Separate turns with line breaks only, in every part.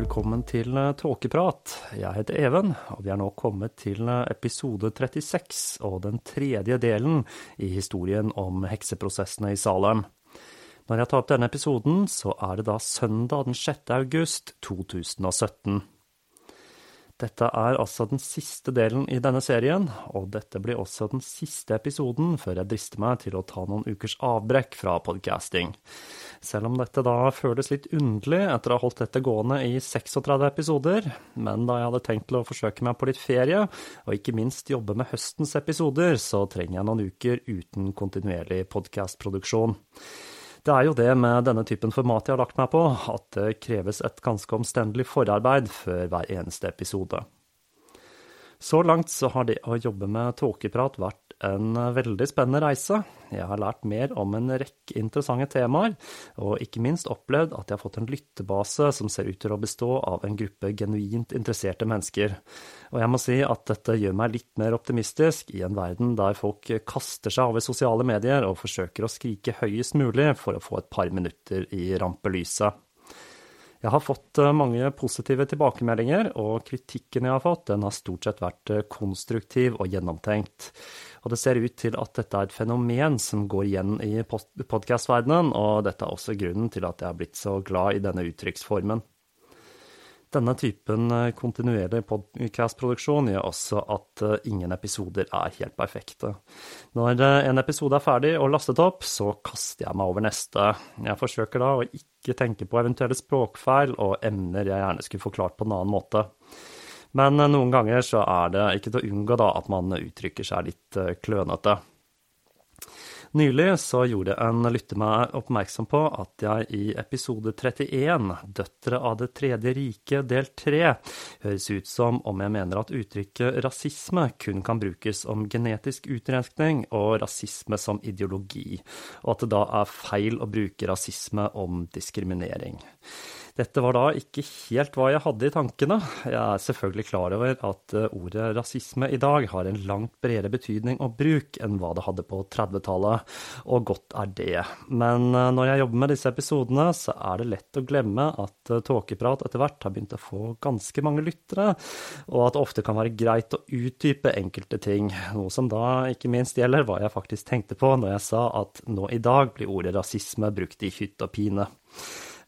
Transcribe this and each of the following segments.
Velkommen til eh, Tåkeprat. Jeg heter Even, og vi er nå kommet til eh, episode 36 og den tredje delen i historien om hekseprosessene i Salem. Når jeg tar opp denne episoden, så er det da søndag den 6. august 2017. Dette er altså den siste delen i denne serien, og dette blir også den siste episoden før jeg drister meg til å ta noen ukers avbrekk fra podcasting. Selv om dette da føles litt underlig etter å ha holdt dette gående i 36 episoder, men da jeg hadde tenkt til å forsøke meg på litt ferie, og ikke minst jobbe med høstens episoder, så trenger jeg noen uker uten kontinuerlig podcastproduksjon. Det er jo det med denne typen format jeg har lagt meg på, at det kreves et ganske omstendelig forarbeid før hver eneste episode. Så langt så har det å jobbe med tåkeprat vært en veldig spennende reise. Jeg har lært mer om en rekke interessante temaer, og ikke minst opplevd at jeg har fått en lyttebase som ser ut til å bestå av en gruppe genuint interesserte mennesker. Og jeg må si at dette gjør meg litt mer optimistisk i en verden der folk kaster seg over sosiale medier og forsøker å skrike høyest mulig for å få et par minutter i rampelyset. Jeg har fått eh, mange positive tilbakemeldinger, og kritikken jeg har fått, den har stort sett vært eh, konstruktiv og gjennomtenkt. Og det ser ut til at dette er et fenomen som går igjen i podkastverdenen, og dette er også grunnen til at jeg har blitt så glad i denne uttrykksformen. Denne typen eh, kontinuerlig podcast-produksjon gjør også at eh, ingen episoder er helt perfekte. Når eh, en episode er ferdig og lastet opp, så kaster jeg meg over neste. Jeg forsøker da å ikke tenke på eventuelle språkfeil og emner jeg gjerne skulle forklart på en annen måte. Men noen ganger så er det ikke til å unngå da at man uttrykker seg litt klønete. Nylig så gjorde en lytter meg oppmerksom på at jeg i episode 31, Døtre av det tredje riket del 3, høres ut som om jeg mener at uttrykket rasisme kun kan brukes om genetisk utrenskning og rasisme som ideologi, og at det da er feil å bruke rasisme om diskriminering. Dette var da ikke helt hva jeg hadde i tankene. Jeg er selvfølgelig klar over at eh, ordet rasisme i dag har en langt bredere betydning og bruk enn hva det hadde på 30-tallet, og godt er det. Men eh, når jeg jobber med disse episodene, så er det lett å glemme at eh, tåkeprat etter hvert har begynt å få ganske mange lyttere, og at det ofte kan være greit å utdype enkelte ting, noe som da ikke minst gjelder hva jeg faktisk tenkte på når jeg sa at nå i dag blir ordet rasisme brukt i hytt og pine.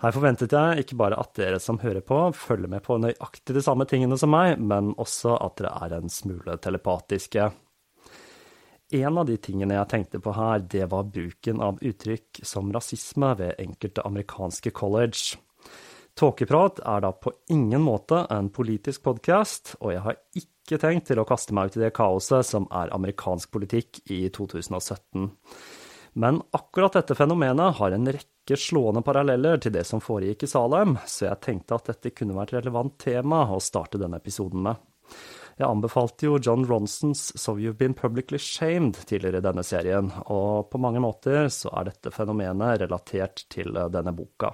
Her forventet jeg ikke bare at dere som hører på, følger med på nøyaktig de samme tingene som meg, men også at dere er en smule telepatiske. En av de tingene jeg tenkte på her, det var bruken av uttrykk som rasisme ved enkelte amerikanske college. Tåkeprat er da på ingen måte en politisk podkast, og jeg har ikke tenkt til å kaste meg ut i det kaoset som er amerikansk politikk i 2017. Men akkurat dette fenomenet har en rekke slående paralleller til det som foregikk i Salem, så jeg tenkte at dette kunne vært et relevant tema å starte denne episoden med. Jeg anbefalte jo John Ronsons So You've Been Publicly Shamed tidligere i denne serien, og på mange måter så er dette fenomenet relatert til denne boka.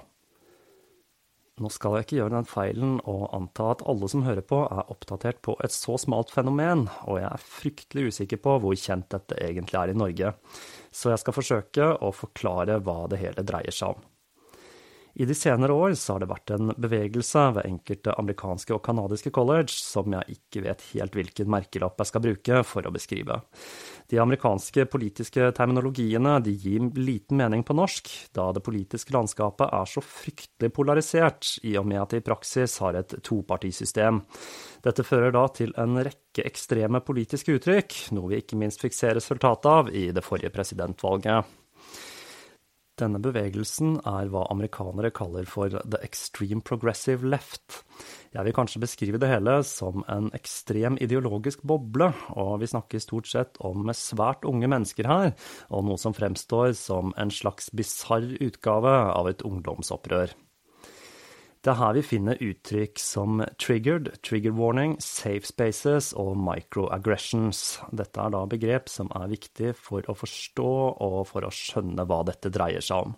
Nå skal jeg ikke gjøre den feilen og anta at alle som hører på, er oppdatert på et så smalt fenomen, og jeg er fryktelig usikker på hvor kjent dette egentlig er i Norge, så jeg skal forsøke å forklare hva det hele dreier seg om. I de senere år så har det vært en bevegelse ved enkelte amerikanske og canadiske college som jeg ikke vet helt hvilken merkelapp jeg skal bruke for å beskrive. De amerikanske politiske terminologiene de gir liten mening på norsk, da det politiske landskapet er så fryktelig polarisert, i og med at det i praksis har et topartisystem. Dette fører da til en rekke ekstreme politiske uttrykk, noe vi ikke minst fikk se resultatet av i det forrige presidentvalget. Denne bevegelsen er hva amerikanere kaller for the extreme progressive left. Jeg vil kanskje beskrive det hele som en ekstrem ideologisk boble, og vi snakker stort sett om svært unge mennesker her, og noe som fremstår som en slags bisarr utgave av et ungdomsopprør. Det er her vi finner uttrykk som triggered, trigger warning, safe spaces og microaggressions. Dette er da begrep som er viktig for å forstå og for å skjønne hva dette dreier seg om.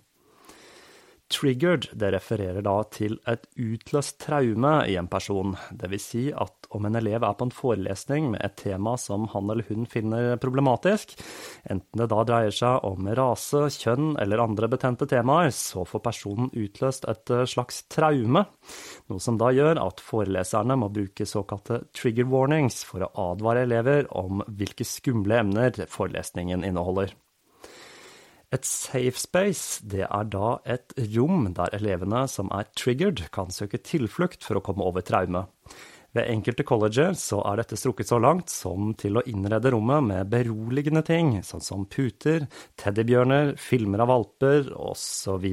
Triggered det refererer da til et utløst traume i en person, dvs. Si at om en elev er på en forelesning med et tema som han eller hun finner problematisk, enten det da dreier seg om rase, kjønn eller andre betente temaer, så får personen utløst et eh, slags traume, noe som da gjør at foreleserne må bruke såkalte trigger warnings for å advare elever om hvilke skumle emner forelesningen inneholder. Et safe space det er da et rom der elevene som er triggered, kan søke tilflukt for å komme over traume. Ved enkelte colleger så er dette strukket så langt som til å innrede rommet med beroligende ting, sånn som puter, teddybjørner, filmer av valper osv.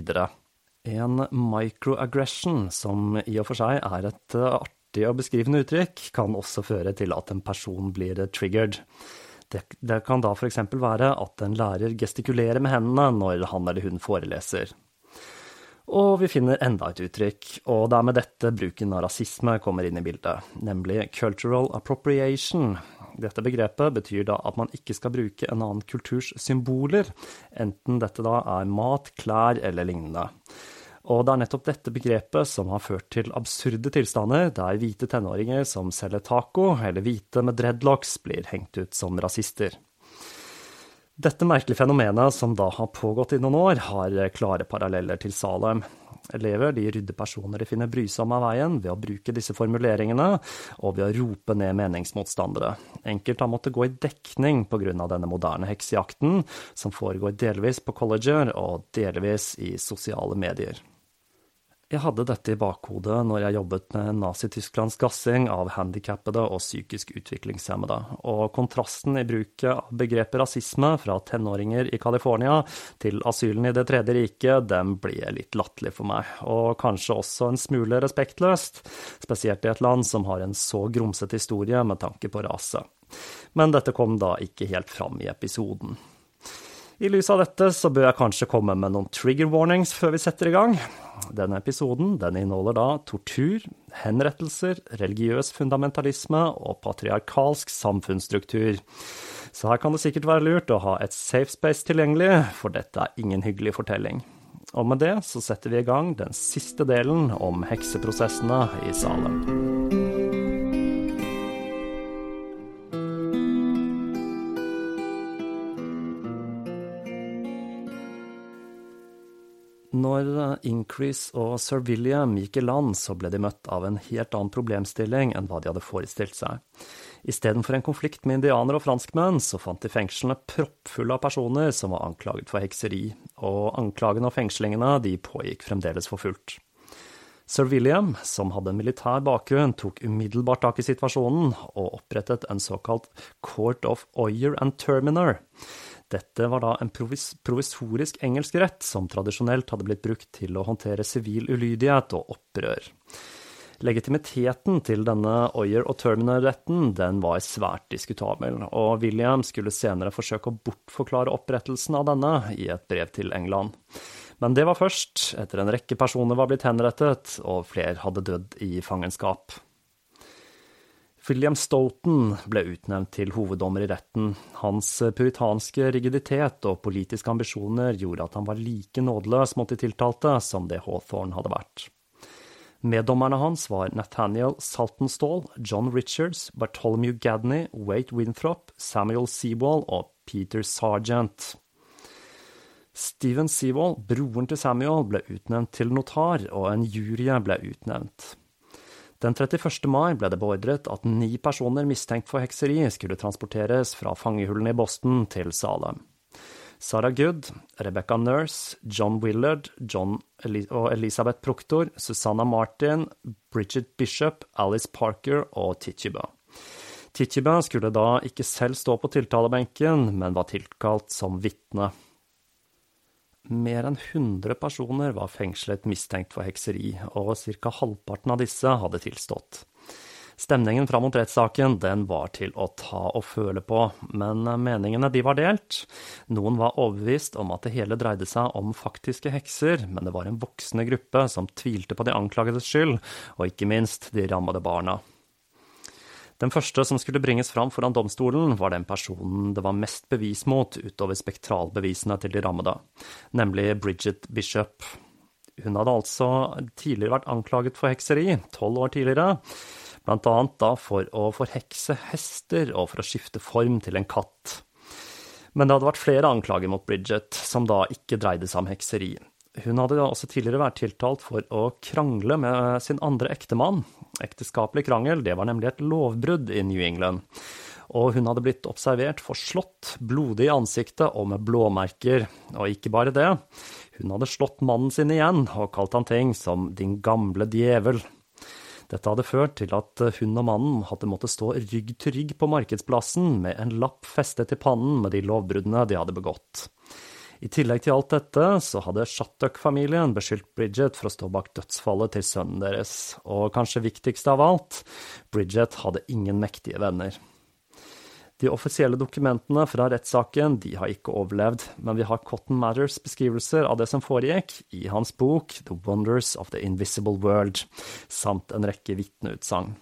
En microaggression, som i og for seg er et artig og beskrivende uttrykk, kan også føre til at en person blir triggered. Det, det kan da f.eks. være at en lærer gestikulerer med hendene når han eller hun foreleser. Og vi finner enda et uttrykk, og det er med dette bruken av rasisme kommer inn i bildet, nemlig cultural appropriation. Dette begrepet betyr da at man ikke skal bruke en annen kulturs symboler, enten dette da er mat, klær eller lignende. Og det er nettopp dette begrepet som har ført til absurde tilstander, der hvite tenåringer som selger taco, eller hvite med dreadlocks, blir hengt ut som rasister. Dette merkelige fenomenet, som da har pågått i noen år, har klare paralleller til Salem. Elever de rydder personer de finner brysomme av veien, ved å bruke disse formuleringene, og ved å rope ned meningsmotstandere. Enkelte har måttet gå i dekning pga. denne moderne heksejakten, som foregår delvis på colleger og delvis i sosiale medier. Jeg hadde dette i bakhodet når jeg jobbet med Nazi-Tysklands gassing av handikappede og psykisk utviklingshemmede, og kontrasten i bruket av begrepet rasisme fra tenåringer i California til asylen i Det tredje riket, den ble litt latterlig for meg, og kanskje også en smule respektløst, spesielt i et land som har en så grumsete historie med tanke på rase. Men dette kom da ikke helt fram i episoden. I lys av dette så bør jeg kanskje komme med noen trigger warnings før vi setter i gang. Denne episoden den inneholder da tortur, henrettelser, religiøs fundamentalisme og patriarkalsk samfunnsstruktur. Så her kan det sikkert være lurt å ha et safe space tilgjengelig, for dette er ingen hyggelig fortelling. Og med det så setter vi i gang den siste delen om hekseprosessene i Salem. Når eh, Increase og Sir William gikk i land, så ble de møtt av en helt annen problemstilling enn hva de hadde forestilt seg. Istedenfor en konflikt med indianere og franskmenn, så fant de fengslene proppfulle av personer som var anklaget for hekseri, og anklagene og fengslingene de pågikk fremdeles for fullt. Sir William, som hadde en militær bakgrunn, tok umiddelbart tak i situasjonen og opprettet en såkalt Court of Oyer and Terminer. Dette var da en provis provisorisk engelsk rett som tradisjonelt hadde blitt brukt til å håndtere sivil ulydighet og opprør. Legitimiteten til denne Oyer og Terminer-retten den var svært diskutabel, og William skulle senere forsøke å bortforklare opprettelsen av denne i et brev til England. Men det var først etter en rekke personer var blitt henrettet, og flere hadde dødd i fangenskap. William Stoughton ble utnevnt til hoveddommer i retten. Hans puritanske rigiditet og politiske ambisjoner gjorde at han var like nådeløs mot de tiltalte som det Hawthorne hadde vært. Meddommerne hans var Nathaniel Saltonstall, John Richards, Bartholomew Gadney, Wade Winthrop, Samuel Seawall og Peter Sargent. Stephen Seawall, broren til Samuel, ble utnevnt til notar, og en jury ble utnevnt. Den 31. mai ble det beordret at ni personer mistenkt for hekseri skulle transporteres fra fangehullene i Boston til Salem. Sarah Good, Rebecca Nurse, John Willard John og Elisabeth Proktor, Susanna Martin, Bridget Bishop, Alice Parker og Tichiba. Tichiba skulle da ikke selv stå på tiltalebenken, men var tilkalt som vitne. Mer enn 100 personer var fengslet mistenkt for hekseri, og ca. halvparten av disse hadde tilstått. Stemningen fram mot rettssaken den var til å ta og føle på, men meningene de var delt. Noen var overbevist om at det hele dreide seg om faktiske hekser, men det var en voksende gruppe som tvilte på de anklagedes skyld, og ikke minst de rammede barna. Den første som skulle bringes fram foran domstolen, var den personen det var mest bevis mot utover spektralbevisene til de rammede, nemlig Bridget Bishop. Hun hadde altså tidligere vært anklaget for hekseri, tolv år tidligere, blant annet da for å forhekse hester og for å skifte form til en katt. Men det hadde vært flere anklager mot Bridget, som da ikke dreide seg om hekseri. Hun hadde også tidligere vært tiltalt for å krangle med sin andre ektemann. Ekteskapelig krangel, det var nemlig et lovbrudd i New England. Og hun hadde blitt observert forslått, blodig i ansiktet og med blåmerker. Og ikke bare det, hun hadde slått mannen sin igjen og kalt han ting som din gamle djevel. Dette hadde ført til at hun og mannen hadde måttet stå rygg til rygg på markedsplassen med en lapp festet i pannen med de lovbruddene de hadde begått. I tillegg til alt dette så hadde Shattuck-familien beskyldt Bridget for å stå bak dødsfallet til sønnen deres, og kanskje viktigst av alt, Bridget hadde ingen mektige venner. De offisielle dokumentene fra rettssaken de har ikke overlevd, men vi har Cotton Matters beskrivelser av det som foregikk, i hans bok The Wonders of the Invisible World, samt en rekke vitneutsagn.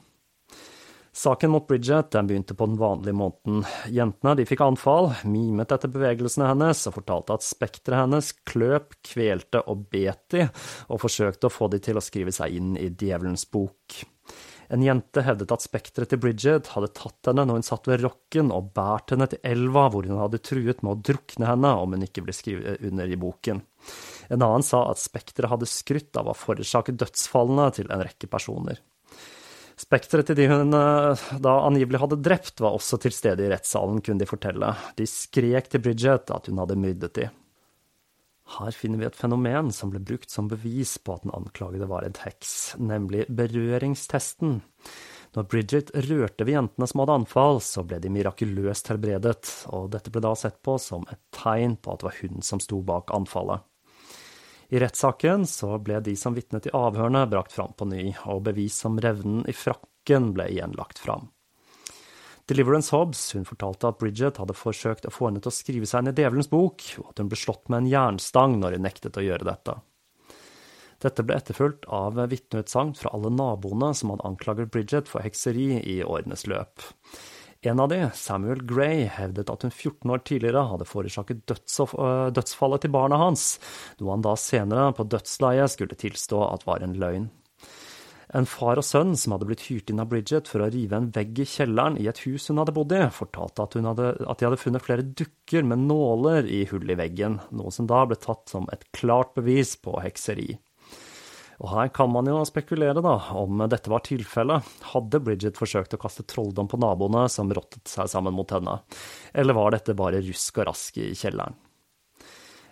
Saken mot Bridget den begynte på den vanlige måten. Jentene de fikk anfall, mimet etter bevegelsene hennes og fortalte at spekteret hennes kløp, kvelte og bet de, og forsøkte å få de til å skrive seg inn i Djevelens bok. En jente hevdet at spekteret til Bridget hadde tatt henne når hun satt ved rokken og båret henne til elva, hvor hun hadde truet med å drukne henne om hun ikke ble skrevet under i boken. En annen sa at spekteret hadde skrytt av å forårsake dødsfallene til en rekke personer. Spekteret til de hun eh, da angivelig hadde drept, var også til stede i rettssalen, kunne de fortelle. De skrek til Bridget at hun hadde myrdet de. Her finner vi et fenomen som ble brukt som bevis på at den anklagede var en heks, nemlig berøringstesten. Når Bridget rørte ved jentene som hadde anfall, så ble de mirakuløst helbredet, og dette ble da sett på som et tegn på at det var hun som sto bak anfallet. I rettssaken så ble de som vitnet i avhørene, brakt fram på ny, og bevis som revnen i frakken ble igjen lagt fram. Deliverance Hobbs hun fortalte at Bridget hadde forsøkt å få henne til å skrive seg inn i Djevelens bok, og at hun ble slått med en jernstang når hun nektet å gjøre dette. Dette ble etterfulgt av vitneutsagn fra alle naboene som hadde anklaget Bridget for hekseri i årenes løp. En av de, Samuel Gray, hevdet at hun 14 år tidligere hadde forårsaket dødsfallet til barna hans, noe han da senere, på dødsleiet, skulle tilstå at var en løgn. En far og sønn som hadde blitt hyrt inn av Bridget for å rive en vegg i kjelleren i et hus hun hadde bodd i, fortalte at, hadde, at de hadde funnet flere dukker med nåler i hull i veggen, noe som da ble tatt som et klart bevis på hekseri. Og her kan man jo spekulere, da, om dette var tilfellet. Hadde Bridget forsøkt å kaste trolldom på naboene som rottet seg sammen mot henne, eller var dette bare rusk og rask i kjelleren?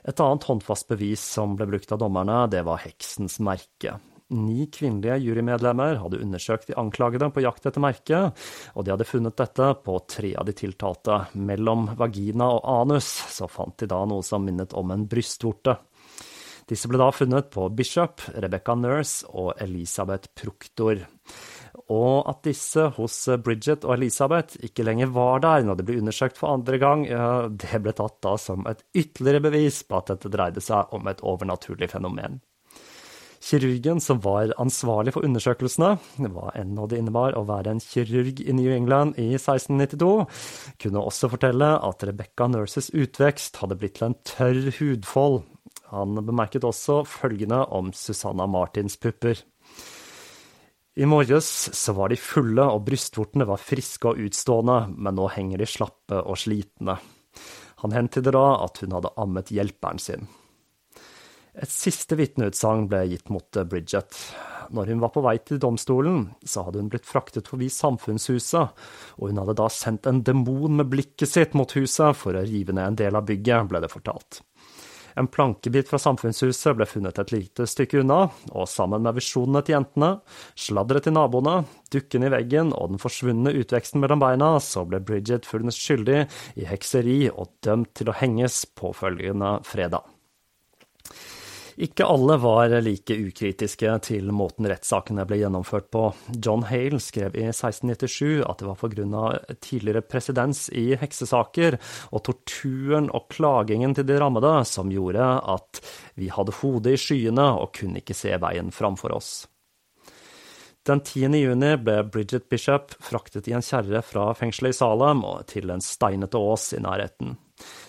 Et annet håndfast bevis som ble brukt av dommerne, det var heksens merke. Ni kvinnelige jurymedlemmer hadde undersøkt de anklagede på jakt etter merket, og de hadde funnet dette på tre av de tiltalte. Mellom vagina og anus så fant de da noe som minnet om en brystvorte. Disse ble da funnet på Bishop, Rebecca Nurse og Elisabeth Proktor. Og at disse hos Bridget og Elisabeth ikke lenger var der når det ble undersøkt for andre gang, det ble tatt da som et ytterligere bevis på at dette dreide seg om et overnaturlig fenomen. Kirurgen som var ansvarlig for undersøkelsene, hva enn det innebar å være en kirurg i New England i 1692, kunne også fortelle at Rebecca Nurses utvekst hadde blitt til en tørr hudfold. Han bemerket også følgende om Susanna Martins pupper. I morges så var de fulle og brystvortene var friske og utstående, men nå henger de slappe og slitne. Han hentyder da at hun hadde ammet hjelperen sin. Et siste vitneutsagn ble gitt mot Bridget. Når hun var på vei til domstolen, så hadde hun blitt fraktet forbi samfunnshuset, og hun hadde da sendt en demon med blikket sitt mot huset for å rive ned en del av bygget, ble det fortalt. En plankebit fra samfunnshuset ble funnet et lite stykke unna, og sammen med visjonene til jentene, sladderet til naboene, dukken i veggen og den forsvunne utveksten mellom beina, så ble Bridget funnet skyldig i hekseri og dømt til å henges påfølgende fredag. Ikke alle var like ukritiske til måten rettssakene ble gjennomført på. John Hale skrev i 1697 at det var pga. tidligere presedens i heksesaker og torturen og klagingen til de rammede som gjorde at vi hadde hodet i skyene og kunne ikke se veien framfor oss. Den 10. juni ble Bridget Bishop fraktet i en kjerre fra fengselet i Salem til en steinete ås i nærheten.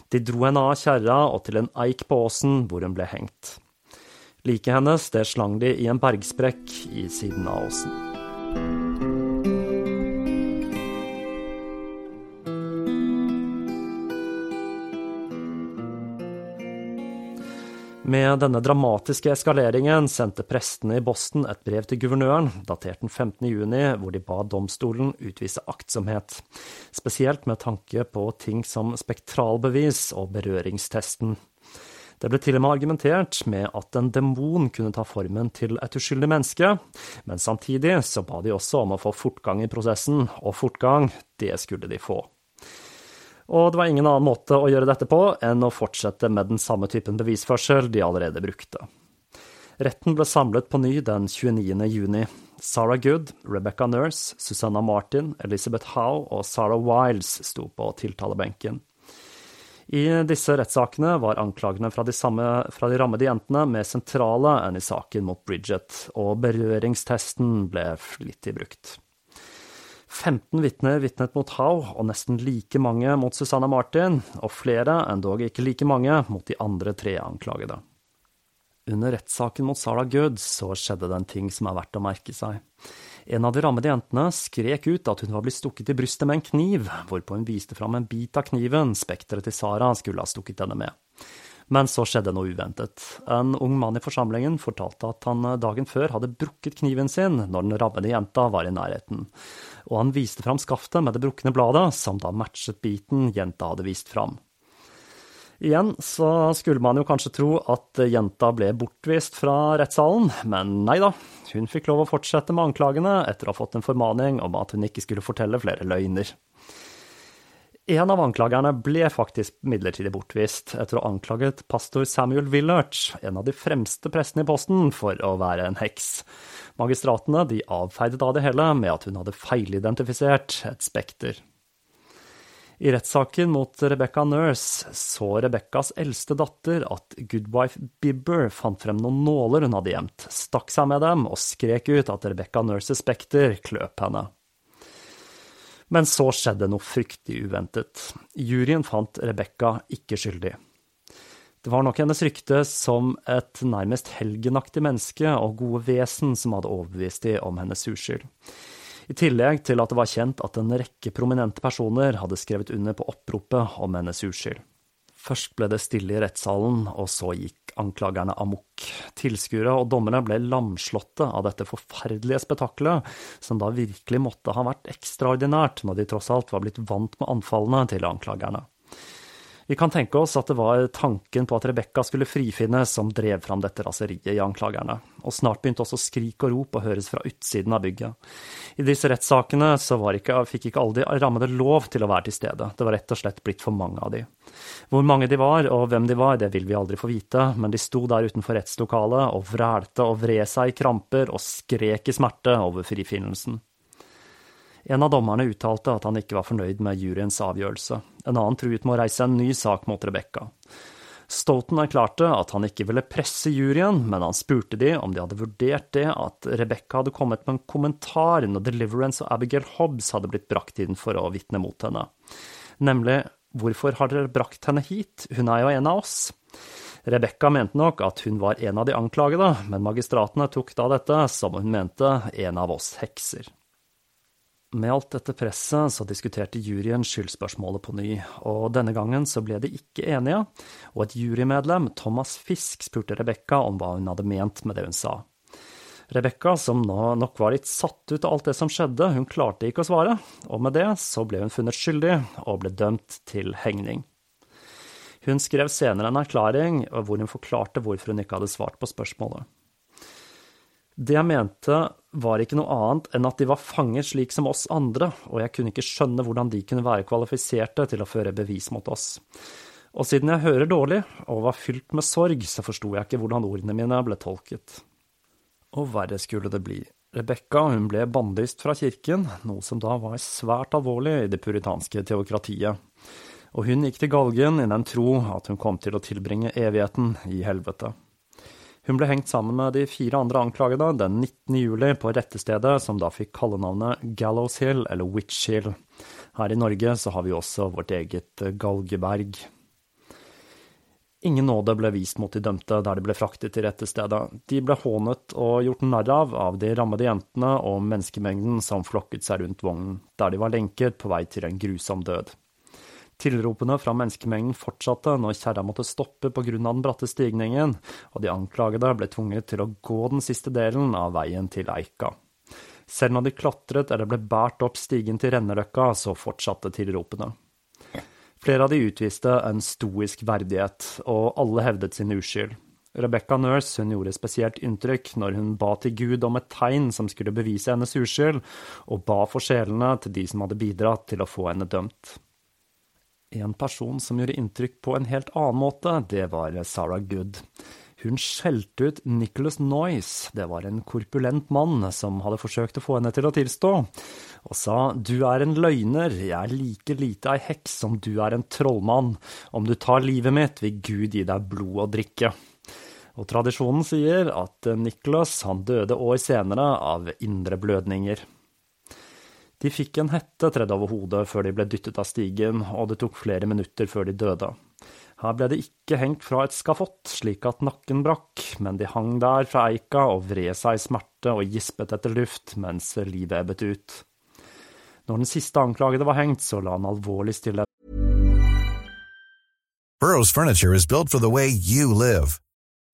De dro henne av kjerra og til en eik på åsen, hvor hun ble hengt. Liket hennes det slang de i en bergsprekk i siden av åsen. Med denne dramatiske eskaleringen sendte prestene i Boston et brev til guvernøren, datert den 15. juni, hvor de ba domstolen utvise aktsomhet, spesielt med tanke på ting som spektralbevis og berøringstesten. Det ble til og med argumentert med at en demon kunne ta formen til et uskyldig menneske, men samtidig så ba de også om å få fortgang i prosessen, og fortgang, det skulle de få. Og det var ingen annen måte å gjøre dette på enn å fortsette med den samme typen bevisførsel de allerede brukte. Retten ble samlet på ny den 29. juni. Sarah Good, Rebecca Nurse, Susanna Martin, Elizabeth Howe og Sarah Wiles sto på tiltalebenken. I disse rettssakene var anklagene fra de, samme, fra de rammede jentene mer sentrale enn i saken mot Bridget, og berøringstesten ble flittig brukt. 15 vitner vitnet mot Howe, og nesten like mange mot Susanna Martin, og flere, endog ikke like mange, mot de andre tre anklagede. Under rettssaken mot Sarah Good så skjedde det en ting som er verdt å merke seg. En av de rammede jentene skrek ut at hun var blitt stukket i brystet med en kniv, hvorpå hun viste fram en bit av kniven spekteret til Sara skulle ha stukket henne med. Men så skjedde noe uventet. En ung mann i forsamlingen fortalte at han dagen før hadde brukket kniven sin når den rammede jenta var i nærheten, og han viste fram skaftet med det brukne bladet, som da matchet biten jenta hadde vist fram. Igjen så skulle man jo kanskje tro at jenta ble bortvist fra rettssalen, men nei da, hun fikk lov å fortsette med anklagene etter å ha fått en formaning om at hun ikke skulle fortelle flere løgner. En av anklagerne ble faktisk midlertidig bortvist etter å ha anklaget pastor Samuel Willert, en av de fremste prestene i posten, for å være en heks. Magistratene de avfeide da det hele med at hun hadde feilidentifisert et spekter. I rettssaken mot Rebecca Nurse så Rebeccas eldste datter at Goodwife Bibber fant frem noen nåler hun hadde gjemt, stakk seg med dem og skrek ut at Rebecca Nurses spekter kløp henne. Men så skjedde noe fryktelig uventet. Juryen fant Rebecca ikke skyldig. Det var nok hennes rykte som et nærmest helgenaktig menneske og gode vesen som hadde overbevist dem om hennes uskyld i tillegg til at det var kjent at en rekke prominente personer hadde skrevet under på oppropet om hennes uskyld. Først ble det stille i rettssalen, og så gikk anklagerne amok. Tilskuere og dommere ble lamslåtte av dette forferdelige spetakkelet, som da virkelig måtte ha vært ekstraordinært når de tross alt var blitt vant med anfallene til anklagerne. Vi kan tenke oss at det var tanken på at Rebekka skulle frifinnes som drev fram dette raseriet i anklagerne, og snart begynte også skrik og rop å høres fra utsiden av bygget. I disse rettssakene ikke, fikk ikke alle de rammede lov til å være til stede, det var rett og slett blitt for mange av de. Hvor mange de var, og hvem de var, det vil vi aldri få vite, men de sto der utenfor rettslokalet og vrælte og vred seg i kramper og skrek i smerte over frifinnelsen. En av dommerne uttalte at han ikke var fornøyd med juryens avgjørelse. En annen truet med å reise en ny sak mot Rebekka. Stoughton erklærte at han ikke ville presse juryen, men han spurte de om de hadde vurdert det at Rebekka hadde kommet med en kommentar når Deliverance og Abigail Hobbs hadde blitt brakt inn for å vitne mot henne. Nemlig hvorfor har dere brakt henne hit, hun er jo en av oss. Rebekka mente nok at hun var en av de anklagede, men magistratene tok da dette som hun mente en av oss hekser. Med alt dette presset så diskuterte juryen skyldspørsmålet på ny, og denne gangen så ble de ikke enige, og et jurymedlem, Thomas Fisk, spurte Rebekka om hva hun hadde ment med det hun sa. Rebekka, som nå nok var litt satt ut av alt det som skjedde, hun klarte ikke å svare, og med det så ble hun funnet skyldig og ble dømt til hengning. Hun skrev senere en erklæring hvor hun forklarte hvorfor hun ikke hadde svart på spørsmålet. Det jeg mente, var ikke noe annet enn at de var fanger slik som oss andre, og jeg kunne ikke skjønne hvordan de kunne være kvalifiserte til å føre bevis mot oss. Og siden jeg hører dårlig og var fylt med sorg, så forsto jeg ikke hvordan ordene mine ble tolket. Og verre skulle det bli. Rebekka hun ble bannlyst fra kirken, noe som da var svært alvorlig i det puritanske teokratiet. Og hun gikk til galgen i den tro at hun kom til å tilbringe evigheten i helvete. Hun ble hengt sammen med de fire andre anklagede den 19. juli på rettestedet som da fikk kallenavnet Gallows Hill eller Witch Hill. Her i Norge så har vi også vårt eget eh, Galgeberg. Ingen nåde ble vist mot de dømte der de ble fraktet til rettestedet. De ble hånet og gjort narr av av de rammede jentene og menneskemengden som flokket seg rundt vognen, der de var lenket på vei til en grusom død. Tilropene fra menneskemengden fortsatte når kjerra måtte stoppe pga. den bratte stigningen, og de anklagede ble tvunget til å gå den siste delen av veien til Eika. Selv når de klatret eller ble båret opp stigen til Renneløkka, så fortsatte tilropene. Flere av de utviste en stoisk verdighet, og alle hevdet sin uskyld. Rebecca Nurse hun gjorde spesielt inntrykk når hun ba til Gud om et tegn som skulle bevise hennes uskyld, og ba for sjelene til de som hadde bidratt til å få henne dømt. En person som gjorde inntrykk på en helt annen måte, det var Sarah Good. Hun skjelte ut Nicholas Noyce, det var en korpulent mann som hadde forsøkt å få henne til å tilstå, og sa du er en løgner, jeg er like lite ei heks som du er en trollmann, om du tar livet mitt, vil Gud gi deg blod å drikke. Og tradisjonen sier at Nicholas han døde år senere av indre blødninger. De fikk en hette tredd over hodet før de ble dyttet av stigen, og det tok flere minutter før de døde. Her ble de ikke hengt fra et skafott slik at nakken brakk, men de hang der fra eika og vred seg i smerte og gispet etter luft mens livet ebbet ut. Når den siste anklagede var hengt, så la han alvorlig
live.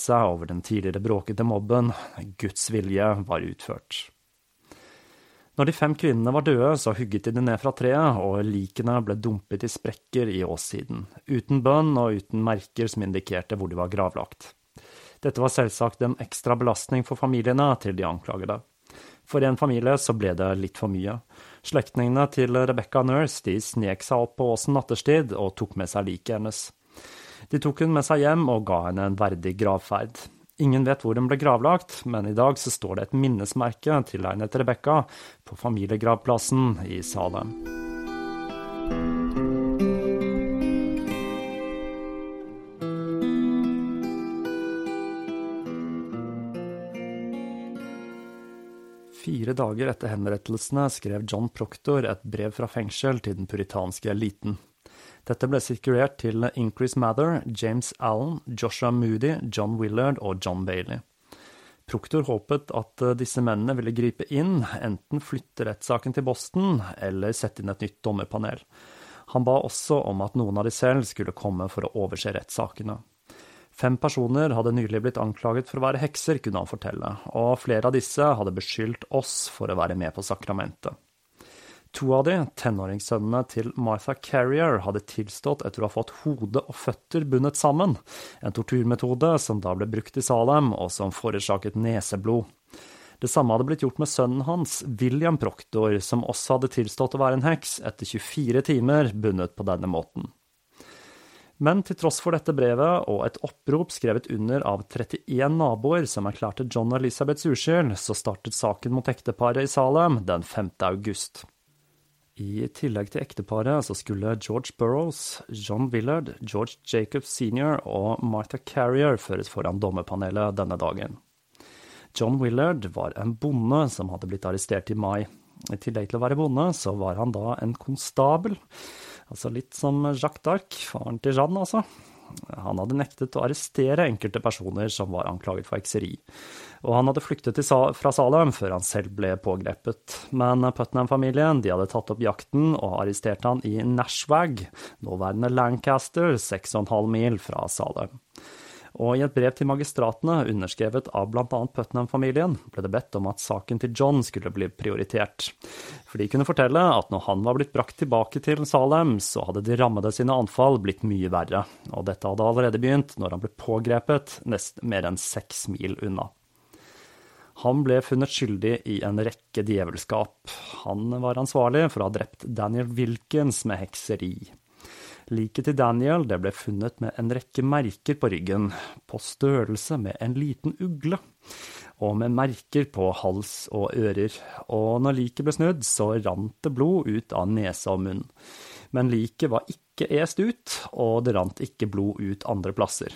seg over den tidligere bråkete mobben. Guds vilje var utført. Når de fem kvinnene var døde, så hugget de det ned fra treet, og likene ble dumpet i sprekker i åssiden, uten bønn og uten merker som indikerte hvor de var gravlagt. Dette var selvsagt en ekstra belastning for familiene til de anklagede. For en familie så ble det litt for mye. Slektningene til Rebecca Nurse de snek seg opp på åsen nattestid og tok med seg liket hennes. De tok hun med seg hjem og ga henne en verdig gravferd. Ingen vet hvor hun ble gravlagt, men i dag så står det et minnesmerke tilegnet Rebekka på familiegravplassen i Salem. Fire dager etter henrettelsene skrev John Proctor et brev fra fengsel til den puritanske eliten. Dette ble sirkulert til Increase Mather, James Allen, Joshua Moody, John Willard og John Bailey. Proktor håpet at disse mennene ville gripe inn, enten flytte rettssaken til Boston eller sette inn et nytt dommerpanel. Han ba også om at noen av de selv skulle komme for å overse rettssakene. Fem personer hadde nylig blitt anklaget for å være hekser, kunne han fortelle, og flere av disse hadde beskyldt oss for å være med på sakramentet. To av de, tenåringssønnene til Martha Carrier, hadde tilstått etter å ha fått hode og føtter bundet sammen, en torturmetode som da ble brukt i Salem, og som forårsaket neseblod. Det samme hadde blitt gjort med sønnen hans, William Proctor, som også hadde tilstått å være en heks, etter 24 timer bundet på denne måten. Men til tross for dette brevet og et opprop skrevet under av 31 naboer som erklærte John og Elisabeths uskyld, så startet saken mot ekteparet i Salem den 5. august. I tillegg til ekteparet så skulle George Burrows, John Willard, George Jacobs senior og Martha Carrier føres foran dommerpanelet denne dagen. John Willard var en bonde som hadde blitt arrestert i mai. I tillegg til å være bonde, så var han da en konstabel Altså litt som Jacques d'Arc, faren til Jeanne, altså. Han hadde nektet å arrestere enkelte personer som var anklaget for hekseri, og han hadde flyktet fra Salem før han selv ble pågrepet. Men Putnam-familien de hadde tatt opp jakten og arrestert han i Nashwag, nåværende Lancaster, 6,5 mil fra Salem og i et brev til magistratene, underskrevet av bl.a. Putnam-familien, ble det bedt om at saken til John skulle bli prioritert. For de kunne fortelle at når han var blitt brakt tilbake til Salem, så hadde de rammede sine anfall blitt mye verre, og dette hadde allerede begynt når han ble pågrepet nesten mer enn seks mil unna. Han ble funnet skyldig i en rekke djevelskap. Han var ansvarlig for å ha drept Daniel Wilkins med hekseri. Liket til Daniel det ble funnet med en rekke merker på ryggen, på størrelse med en liten ugle, og med merker på hals og ører, og når liket ble snudd, så rant det blod ut av nese og munn. Men liket var ikke est ut, og det rant ikke blod ut andre plasser.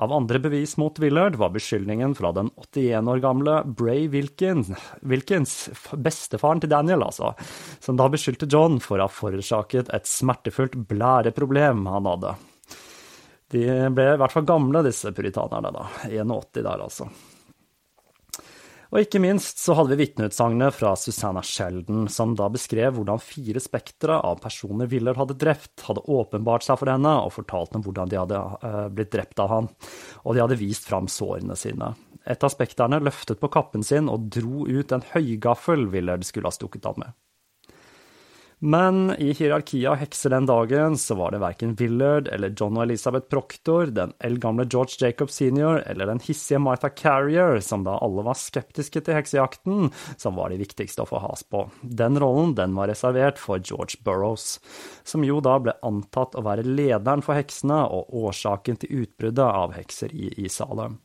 Av andre bevis mot Willard var beskyldningen fra den 81 år gamle Bray Wilkins, Wilkins, bestefaren til Daniel, altså, som da beskyldte John for å ha forårsaket et smertefullt blæreproblem han hadde. De ble i hvert fall gamle, disse puritanerne, da. 81 der, altså. Og ikke minst så hadde vi vitneutsagnet fra Susanna Sheldon, som da beskrev hvordan fire spektre av personer Willard hadde drept, hadde åpenbart seg for henne og fortalt om hvordan de hadde uh, blitt drept av han, og de hadde vist fram sårene sine. Et av spekterne løftet på kappen sin og dro ut en høygaffel Willard skulle ha stukket av med. Men i hierarkiet av hekser den dagen så var det verken Willard eller John og Elizabeth Proctor, den eldgamle George Jacob senior eller den hissige Martha Carrier, som da alle var skeptiske til heksejakten, som var de viktigste å få has på. Den rollen den var reservert for George Burrows, som jo da ble antatt å være lederen for heksene og årsaken til utbruddet av hekseri i Salem.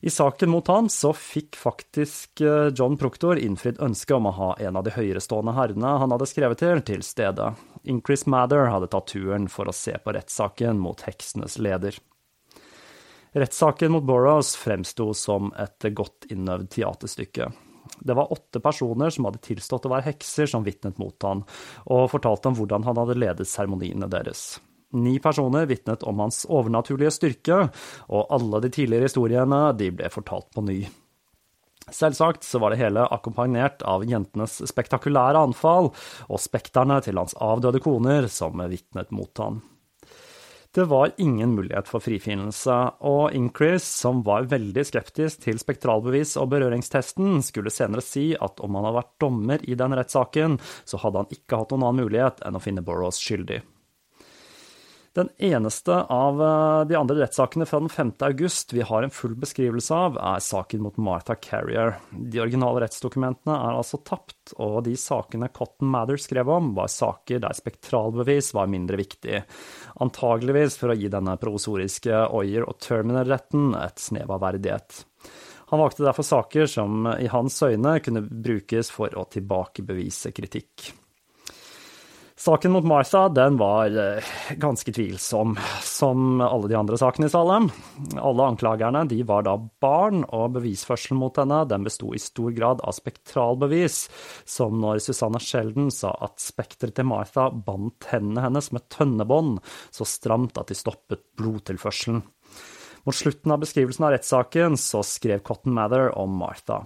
I saken mot han så fikk faktisk eh, John Proctor innfridd ønsket om å ha en av de høyerestående herrene han hadde skrevet til, til stede. Increase Mather hadde tatt turen for å se på rettssaken mot heksenes leder. Rettssaken mot Burrows fremsto som et godt innøvd teaterstykke. Det var åtte personer som hadde tilstått å være hekser, som vitnet mot han, og fortalte om hvordan han hadde ledet seremoniene deres. Ni personer vitnet om hans overnaturlige styrke, og alle de tidligere historiene de ble fortalt på ny. Selvsagt så var det hele akkompagnert av jentenes spektakulære anfall og spekterne til hans avdøde koner som vitnet mot han. Det var ingen mulighet for frifinnelse, og Increase, som var veldig skeptisk til spektralbevis og berøringstesten, skulle senere si at om han hadde vært dommer i den rettssaken, så hadde han ikke hatt noen annen mulighet enn å finne Burrows skyldig. Den eneste av eh, de andre rettssakene fra den 5. august vi har en full beskrivelse av, er saken mot Martha Carrier. De originale rettsdokumentene er altså tapt, og de sakene Cotton Mather skrev om, var saker der spektralbevis var mindre viktig, antageligvis for å gi denne provisoriske Oyer- og Terminal-retten et snev av verdighet. Han valgte derfor saker som i hans øyne kunne brukes for å tilbakebevise kritikk. Saken mot Martha den var eh, ganske tvilsom, som alle de andre sakene i Salem. Alle anklagerne de var da barn, og bevisførselen mot henne den besto i stor grad av spektralbevis, som når Susanna Sheldon sa at spekteret til Martha bandt hendene hennes med tønnebånd så stramt at de stoppet blodtilførselen. Mot slutten av beskrivelsen av rettssaken så skrev Cotton Mather om Martha.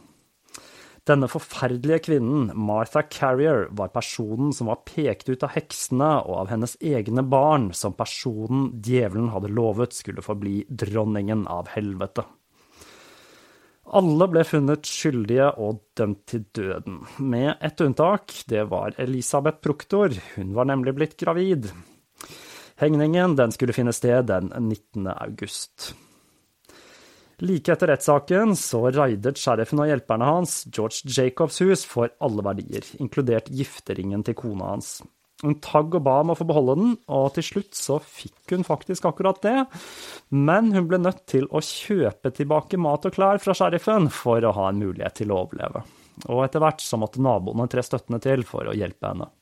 Denne forferdelige kvinnen, Martha Carrier, var personen som var pekt ut av heksene og av hennes egne barn som personen djevelen hadde lovet skulle forbli dronningen av helvete. Alle ble funnet skyldige og dømt til døden, med ett unntak. Det var Elisabeth Proktor. Hun var nemlig blitt gravid. Hengningen skulle finne sted den 19. august. Like etter rettssaken så raidet sheriffen og hjelperne hans George Jacobs hus for alle verdier, inkludert gifteringen til kona hans. Hun tagg og ba om å få beholde den, og til slutt så fikk hun faktisk akkurat det. Men hun ble nødt til å kjøpe tilbake mat og klær fra sheriffen for å ha en mulighet til å overleve. Og etter hvert så måtte naboene tre støttende til for å hjelpe henne.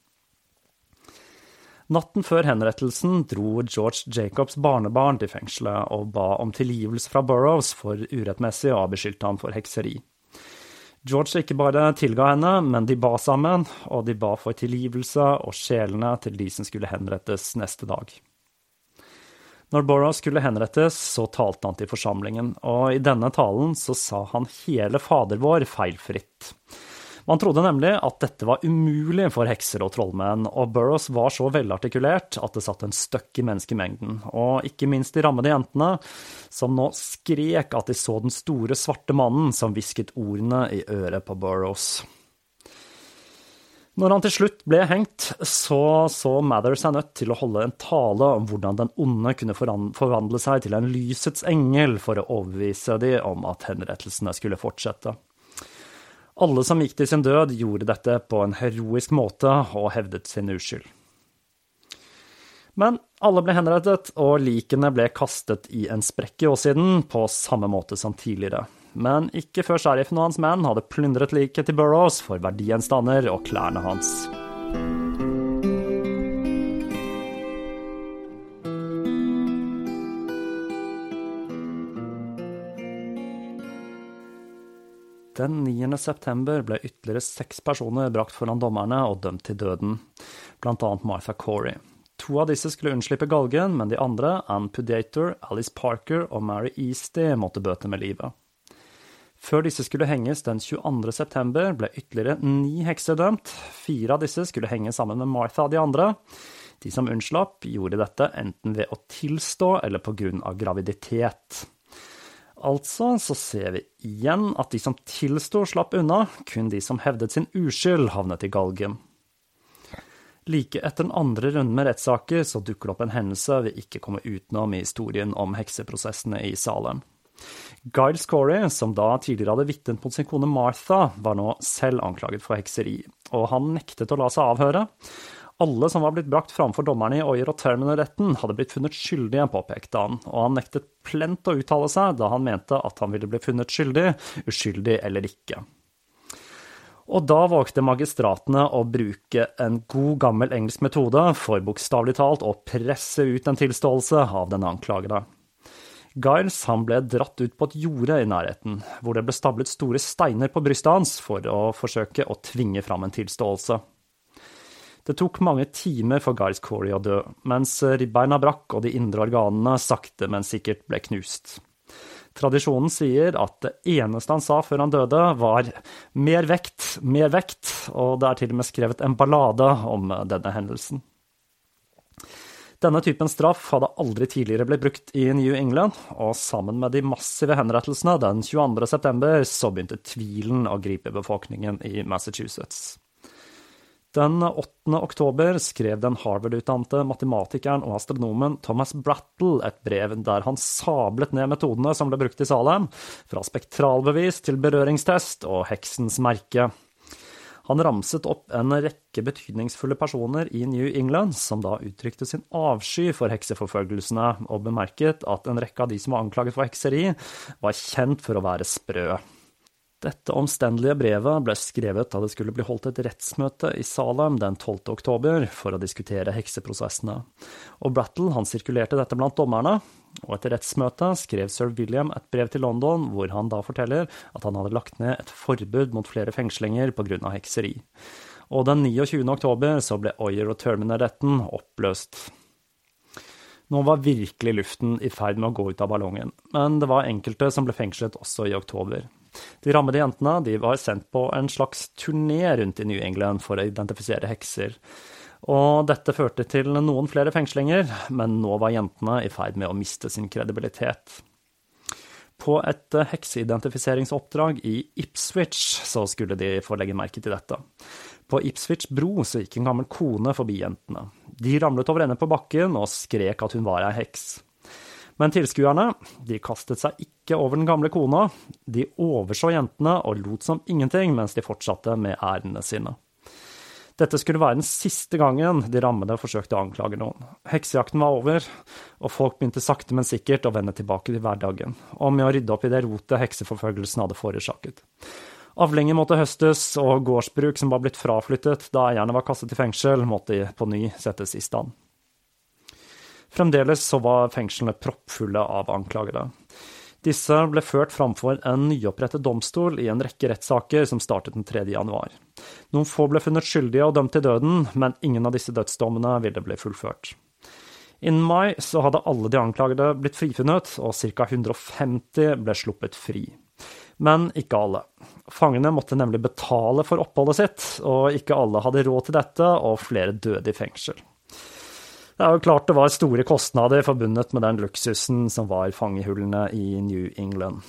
Natten før henrettelsen dro George Jacobs barnebarn til fengselet og ba om tilgivelse fra Burrows for urettmessig å ha beskyldt ham for hekseri. George ikke bare tilga henne, men de ba sammen, og de ba for tilgivelse og sjelene til de som skulle henrettes neste dag. Når Borrow skulle henrettes, så talte han til forsamlingen, og i denne talen så sa han hele Fader vår feilfritt. Man trodde nemlig at dette var umulig for hekser og trollmenn, og Burrows var så velartikulert at det satt en støkk i menneskemengden, og ikke minst de rammede jentene, som nå skrek at de så den store, svarte mannen som hvisket ordene i øret på Burrows. Når han til slutt ble hengt, så så Mather seg nødt til å holde en tale om hvordan den onde kunne forvandle seg til en lysets engel for å overbevise de om at henrettelsene skulle fortsette. Alle som gikk til sin død, gjorde dette på en heroisk måte og hevdet sin uskyld. Men alle ble henrettet, og likene ble kastet i en sprekk i åssiden, på samme måte som tidligere. Men ikke før sheriffen og hans menn hadde plyndret liket til Burrows for verdigjenstander og klærne hans. Den 9. september ble ytterligere seks personer brakt foran dommerne og dømt til døden, blant annet Martha Corey. To av disse skulle unnslippe galgen, men de andre, Ann Pudator, Alice Parker og Mary Easty, måtte bøte med livet. Før disse skulle henges den 22. september, ble ytterligere ni hekser dømt. Fire av disse skulle henge sammen med Martha og de andre. De som unnslapp, gjorde dette enten ved å tilstå eller på grunn av graviditet. Altså så ser vi igjen at de som tilsto, slapp unna, kun de som hevdet sin uskyld, havnet i galgen. Like etter den andre runden med rettssaker så dukker det opp en hendelse vi ikke kommer utenom i historien om hekseprosessene i Salem. Giles Corey, som da tidligere hadde vitnet mot sin kone Martha, var nå selv anklaget for hekseri, og han nektet å la seg avhøre. Alle som var blitt brakt framfor dommerne i Oyer og Terminal-retten, hadde blitt funnet skyldige, påpekte han, og han nektet plent å uttale seg da han mente at han ville bli funnet skyldig, uskyldig eller ikke. Og da valgte magistratene å bruke en god, gammel engelsk metode for bokstavelig talt å presse ut en tilståelse av den anklagede. Giles han ble dratt ut på et jorde i nærheten, hvor det ble stablet store steiner på brystet hans for å forsøke å tvinge fram en tilståelse. Det tok mange timer for Guys Corey å dø, mens ribbeina brakk og de indre organene sakte, men sikkert ble knust. Tradisjonen sier at det eneste han sa før han døde, var 'mer vekt, mer vekt', og det er til og med skrevet en ballade om denne hendelsen. Denne typen straff hadde aldri tidligere blitt brukt i New England, og sammen med de massive henrettelsene den 22. september, så begynte tvilen å gripe befolkningen i Massachusetts. Den 8. oktober skrev den Harvard-utdannede matematikeren og astronomen Thomas Brattle et brev der han sablet ned metodene som ble brukt i Salem, fra spektralbevis til berøringstest og heksens merke. Han ramset opp en rekke betydningsfulle personer i New England som da uttrykte sin avsky for hekseforfølgelsene, og bemerket at en rekke av de som var anklaget for hekseri, var kjent for å være sprø. Dette omstendelige brevet ble skrevet da det skulle bli holdt et rettsmøte i Salem den 12. oktober for å diskutere hekseprosessene, og Brattle han sirkulerte dette blant dommerne, og etter rettsmøtet skrev sir William et brev til London hvor han da forteller at han hadde lagt ned et forbud mot flere fengslinger av hekseri. Og den 29. oktober så ble Oyer og Terminer-retten oppløst. Nå var virkelig luften i ferd med å gå ut av ballongen, men det var enkelte som ble fengslet også i oktober. De rammede jentene de var sendt på en slags turné rundt i New England for å identifisere hekser. Og dette førte til noen flere fengslinger, men nå var jentene i ferd med å miste sin kredibilitet. På et hekseidentifiseringsoppdrag i Ipswich så skulle de få legge merke til dette. På Ipswich bro så gikk en gammel kone forbi jentene. De ramlet over ende på bakken og skrek at hun var ei heks. Men tilskuerne de kastet seg ikke over den gamle kona, de overså jentene og lot som ingenting mens de fortsatte med ærendene sine. Dette skulle være den siste gangen de rammede forsøkte å anklage noen. Heksejakten var over, og folk begynte sakte, men sikkert å vende tilbake til hverdagen, og med å rydde opp i det rotet hekseforfølgelsen hadde forårsaket. Avlinger måtte høstes, og gårdsbruk som var blitt fraflyttet da eierne var kastet i fengsel, måtte på ny settes i stand. Fremdeles så var fengslene proppfulle av anklagede. Disse ble ført framfor en nyopprettet domstol i en rekke rettssaker som startet den 3. januar. Noen få ble funnet skyldige og dømt til døden, men ingen av disse dødsdommene ville bli fullført. Innen mai så hadde alle de anklagede blitt frifunnet, og ca. 150 ble sluppet fri. Men ikke alle. Fangene måtte nemlig betale for oppholdet sitt, og ikke alle hadde råd til dette, og flere døde i fengsel. Det er jo klart det var store kostnader forbundet med den luksusen som var fangehullene i New England.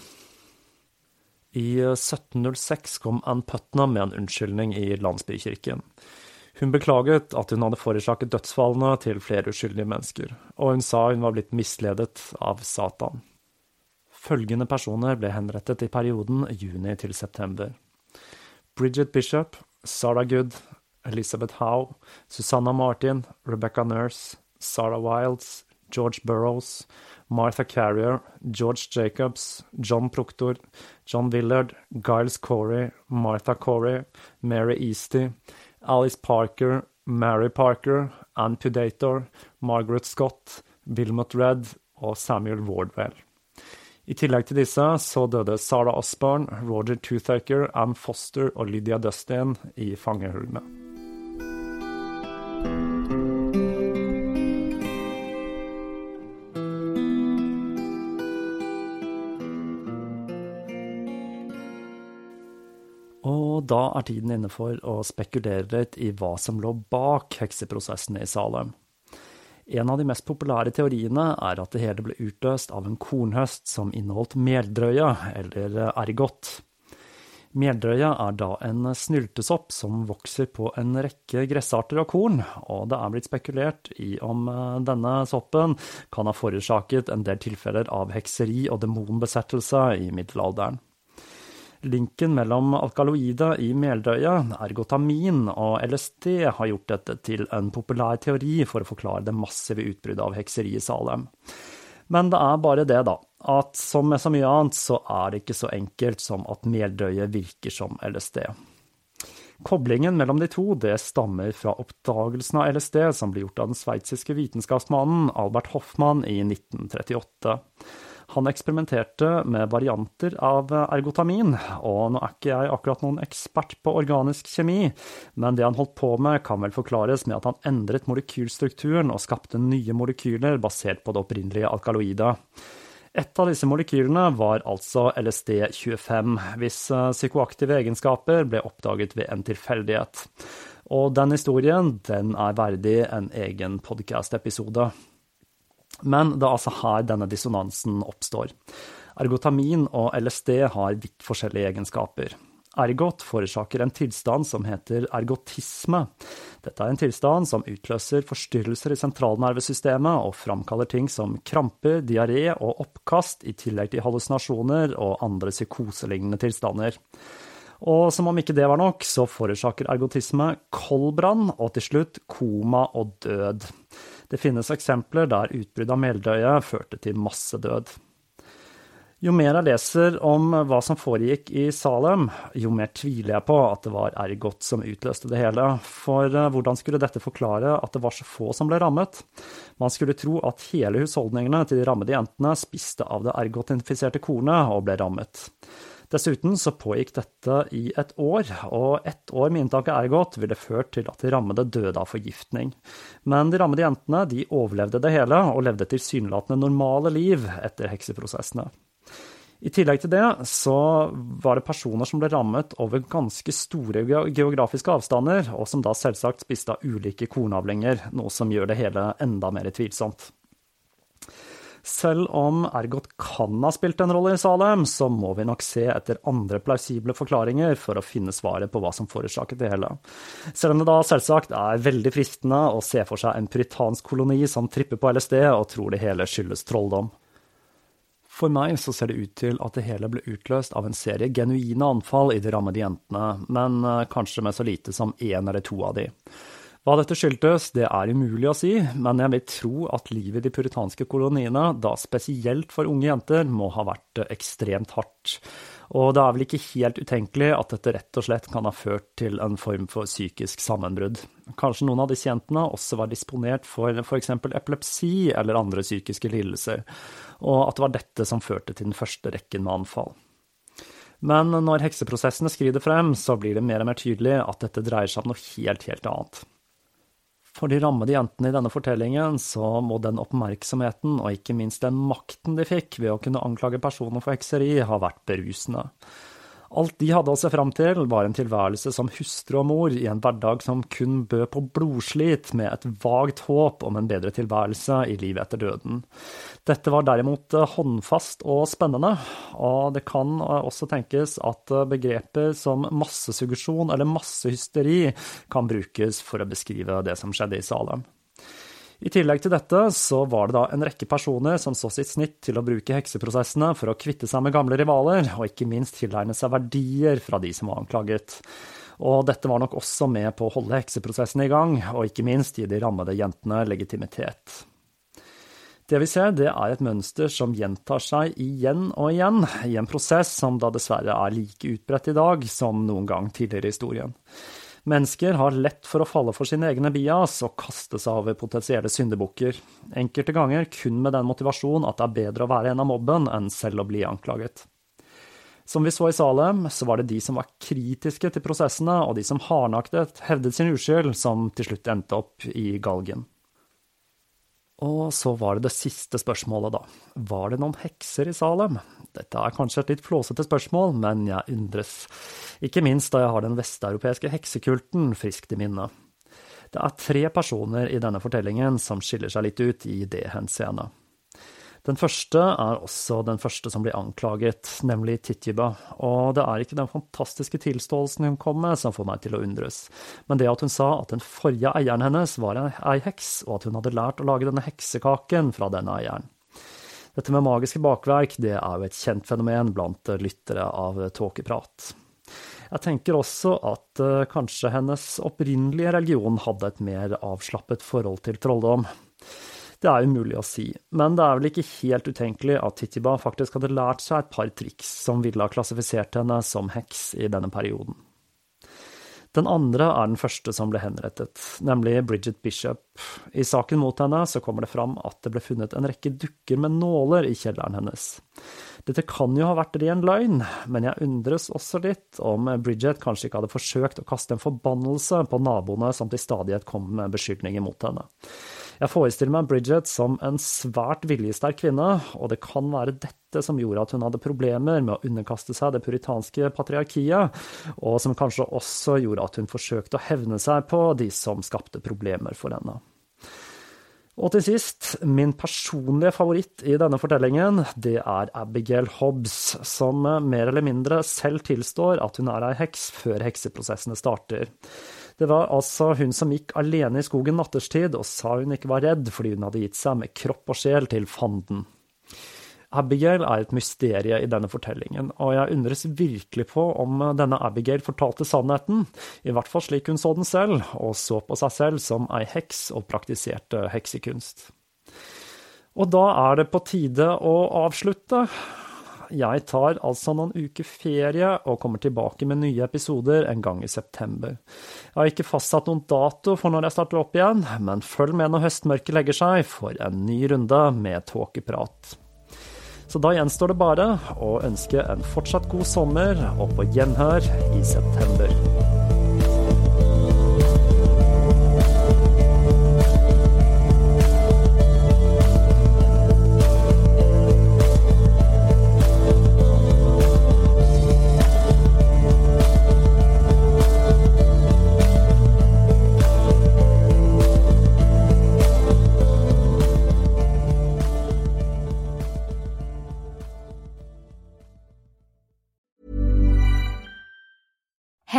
I 1706 kom Ann Putnam med en unnskyldning i landsbykirken. Hun beklaget at hun hadde forårsaket dødsfallene til flere uskyldige mennesker, og hun sa hun var blitt misledet av Satan. Følgende personer ble henrettet i perioden juni til september. Bridget Bishop, Sarah Good, Elizabeth Howe, Susanna Martin, Rebecca Nurse, Sarah Wilds, George Burrows, Martha Carrier, George Jacobs, John Proctor, John Willard, Giles Corey, Martha Corey, Mary Easty, Alice Parker, Mary Parker, Ann Pudator, Margaret Scott, Wilmot Redd og Samuel Wardwell. I tillegg til disse så døde Sarah Osborne, Roger Toothaker, Ann Foster og Lydia Dustin i fangehullene. Da er tiden inne for å spekulere litt i hva som lå bak hekseprosessene i Salem. En av de mest populære teoriene er at det hele ble utløst av en kornhøst som inneholdt meldrøye, eller ergot. Meldrøye er da en snyltesopp som vokser på en rekke gressarter og korn, og det er blitt spekulert i om eh, denne soppen kan ha forårsaket en del tilfeller av hekseri og demonbesettelse i middelalderen. Linken mellom alkaloide i meldøyet, ergotamin og LSD har gjort dette til en populær teori for å forklare det massive utbruddet av hekseri i Salem. Men det er bare det, da, at som med så mye annet, så er det ikke så enkelt som at meldøye virker som LSD. Koblingen mellom de to det stammer fra oppdagelsen av LSD som ble gjort av den sveitsiske vitenskapsmannen Albert Hoffmann i 1938. Han eksperimenterte med varianter av ergotamin, og nå er ikke jeg akkurat noen ekspert på organisk kjemi, men det han holdt på med kan vel forklares med at han endret molekylstrukturen og skapte nye molekyler basert på det opprinnelige alkaloidet. Et av disse molekylene var altså LSD-25, hvis eh, psykoaktive egenskaper ble oppdaget ved en tilfeldighet. Og den historien, den er verdig en egen podkast-episode. Men det er altså her denne dissonansen oppstår. Ergotamin og LSD har vidt forskjellige egenskaper. Ergot forårsaker en tilstand som heter ergotisme. Dette er en tilstand som utløser forstyrrelser i sentralnervesystemet og framkaller ting som kramper, diaré og oppkast, i tillegg til hallusinasjoner og andre psykoselignende tilstander. Og som om ikke det var nok, så forårsaker ergotisme koldbrann og til slutt koma og død. Det finnes eksempler der utbrudd av meldøye førte til massedød. Jo mer jeg leser om hva som foregikk i Salem, jo mer tviler jeg på at det var Ergot som utløste det hele. For eh, hvordan skulle dette forklare at det var så få som ble rammet? Man skulle tro at hele husholdningene til de rammede jentene spiste av det Ergot-infiserte kornet og ble rammet. Dessuten så pågikk dette i et år, og ett år med inntaket er Ergot ville ført til at de rammede døde av forgiftning. Men de rammede jentene de overlevde det hele, og levde tilsynelatende normale liv etter hekseprosessene. I tillegg til det så var det personer som ble rammet over ganske store geografiske avstander, og som da selvsagt spiste av ulike kornavlinger, noe som gjør det hele enda mer tvilsomt. Selv om Ergot kan ha spilt en rolle i Salem, så må vi nok se etter andre plausible forklaringer for å finne svaret på hva som forårsaket det hele. Selv om det da selvsagt er veldig fristende å se for seg en puritansk koloni som tripper på LSD og tror det hele skyldes trolldom. For meg så ser det ut til at det hele ble utløst av en serie genuine anfall i de rammede jentene, men eh, kanskje med så lite som én eller to av de. Hva dette skyldtes, det er umulig å si, men jeg vil tro at livet i de puritanske koloniene, da spesielt for unge jenter, må ha vært ekstremt hardt. Og det er vel ikke helt utenkelig at dette rett og slett kan ha ført til en form for psykisk sammenbrudd. Kanskje noen av disse jentene også var disponert for f.eks. epilepsi eller andre psykiske lidelser, og at det var dette som førte til den første rekken med anfall. Men når hekseprosessene skrider frem, så blir det mer og mer tydelig at dette dreier seg om noe helt, helt annet. For de rammede jentene i denne fortellingen så må den oppmerksomheten, og ikke minst den makten de fikk ved å kunne anklage personer for hekseri, ha vært berusende. Alt de hadde å se fram til, var en tilværelse som hustru og mor i en hverdag som kun bød på blodslit, med et vagt håp om en bedre tilværelse i livet etter døden. Dette var derimot eh, håndfast og spennende, og det kan eh, også tenkes at eh, begreper som massesuggesjon eller massehysteri kan brukes for å beskrive det som skjedde i Salem. I tillegg til dette så var det da en rekke personer som så sitt snitt til å bruke hekseprosessene for å kvitte seg med gamle rivaler, og ikke minst tilegne seg verdier fra de som var anklaget. Og dette var nok også med på å holde hekseprosessene i gang, og ikke minst gi de rammede jentene legitimitet. Det vi ser, det er et mønster som gjentar seg igjen og igjen, i en prosess som da dessverre er like utbredt i dag som noen gang tidligere i historien. Mennesker har lett for å falle for sine egne bias og kaste seg over potensielle syndebukker, enkelte ganger kun med den motivasjon at det er bedre å være en av mobben enn selv å bli anklaget. Som vi så i Salem, så var det de som var kritiske til prosessene, og de som hardnaktet hevdet sin uskyld, som til slutt endte opp i galgen. Og så var det det siste spørsmålet, da. Var det noen hekser i Salem? Dette er kanskje et litt flåsete spørsmål, men jeg undres. Ikke minst da jeg har den vesteuropeiske heksekulten friskt i minne. Det er tre personer i denne fortellingen som skiller seg litt ut i det henseende. Den første er også den første som blir anklaget, nemlig Titjiba, og det er ikke den fantastiske tilståelsen hun kom med som får meg til å undres, men det at hun sa at den forrige eieren hennes var ei heks, og at hun hadde lært å lage denne heksekaken fra denne eieren. Dette med magiske bakverk det er jo et kjent fenomen blant lyttere av tåkeprat. Jeg tenker også at uh, kanskje hennes opprinnelige religion hadde et mer avslappet forhold til trolldom. Det er umulig å si, men det er vel ikke helt utenkelig at Tittiba faktisk hadde lært seg et par triks som ville ha klassifisert henne som heks i denne perioden. Den andre er den første som ble henrettet, nemlig Bridget Bishop. I saken mot henne så kommer det fram at det ble funnet en rekke dukker med nåler i kjelleren hennes. Dette kan jo ha vært ren løgn, men jeg undres også litt om Bridget kanskje ikke hadde forsøkt å kaste en forbannelse på naboene som til stadighet kom med beskyldninger mot henne. Jeg forestiller meg Bridget som en svært viljesterk kvinne, og det kan være dette som gjorde at hun hadde problemer med å underkaste seg det puritanske patriarkiet, og som kanskje også gjorde at hun forsøkte å hevne seg på de som skapte problemer for henne. Og til sist, min personlige favoritt i denne fortellingen, det er Abigail Hobbs, som mer eller mindre selv tilstår at hun er ei heks før hekseprosessene starter. Det var altså hun som gikk alene i skogen natterstid og sa hun ikke var redd fordi hun hadde gitt seg med kropp og sjel til fanden. Abigail er et mysterium i denne fortellingen, og jeg undres virkelig på om denne Abigail fortalte sannheten, i hvert fall slik hun så den selv, og så på seg selv som ei heks og praktiserte heksekunst. Og da er det på tide å avslutte. Jeg tar altså noen uker ferie og kommer tilbake med nye episoder en gang i september. Jeg har ikke fastsatt noen dato for når jeg starter opp igjen, men følg med når høstmørket legger seg for en ny runde med tåkeprat. Så da gjenstår det bare å ønske en fortsatt god sommer og på gjenhør i september.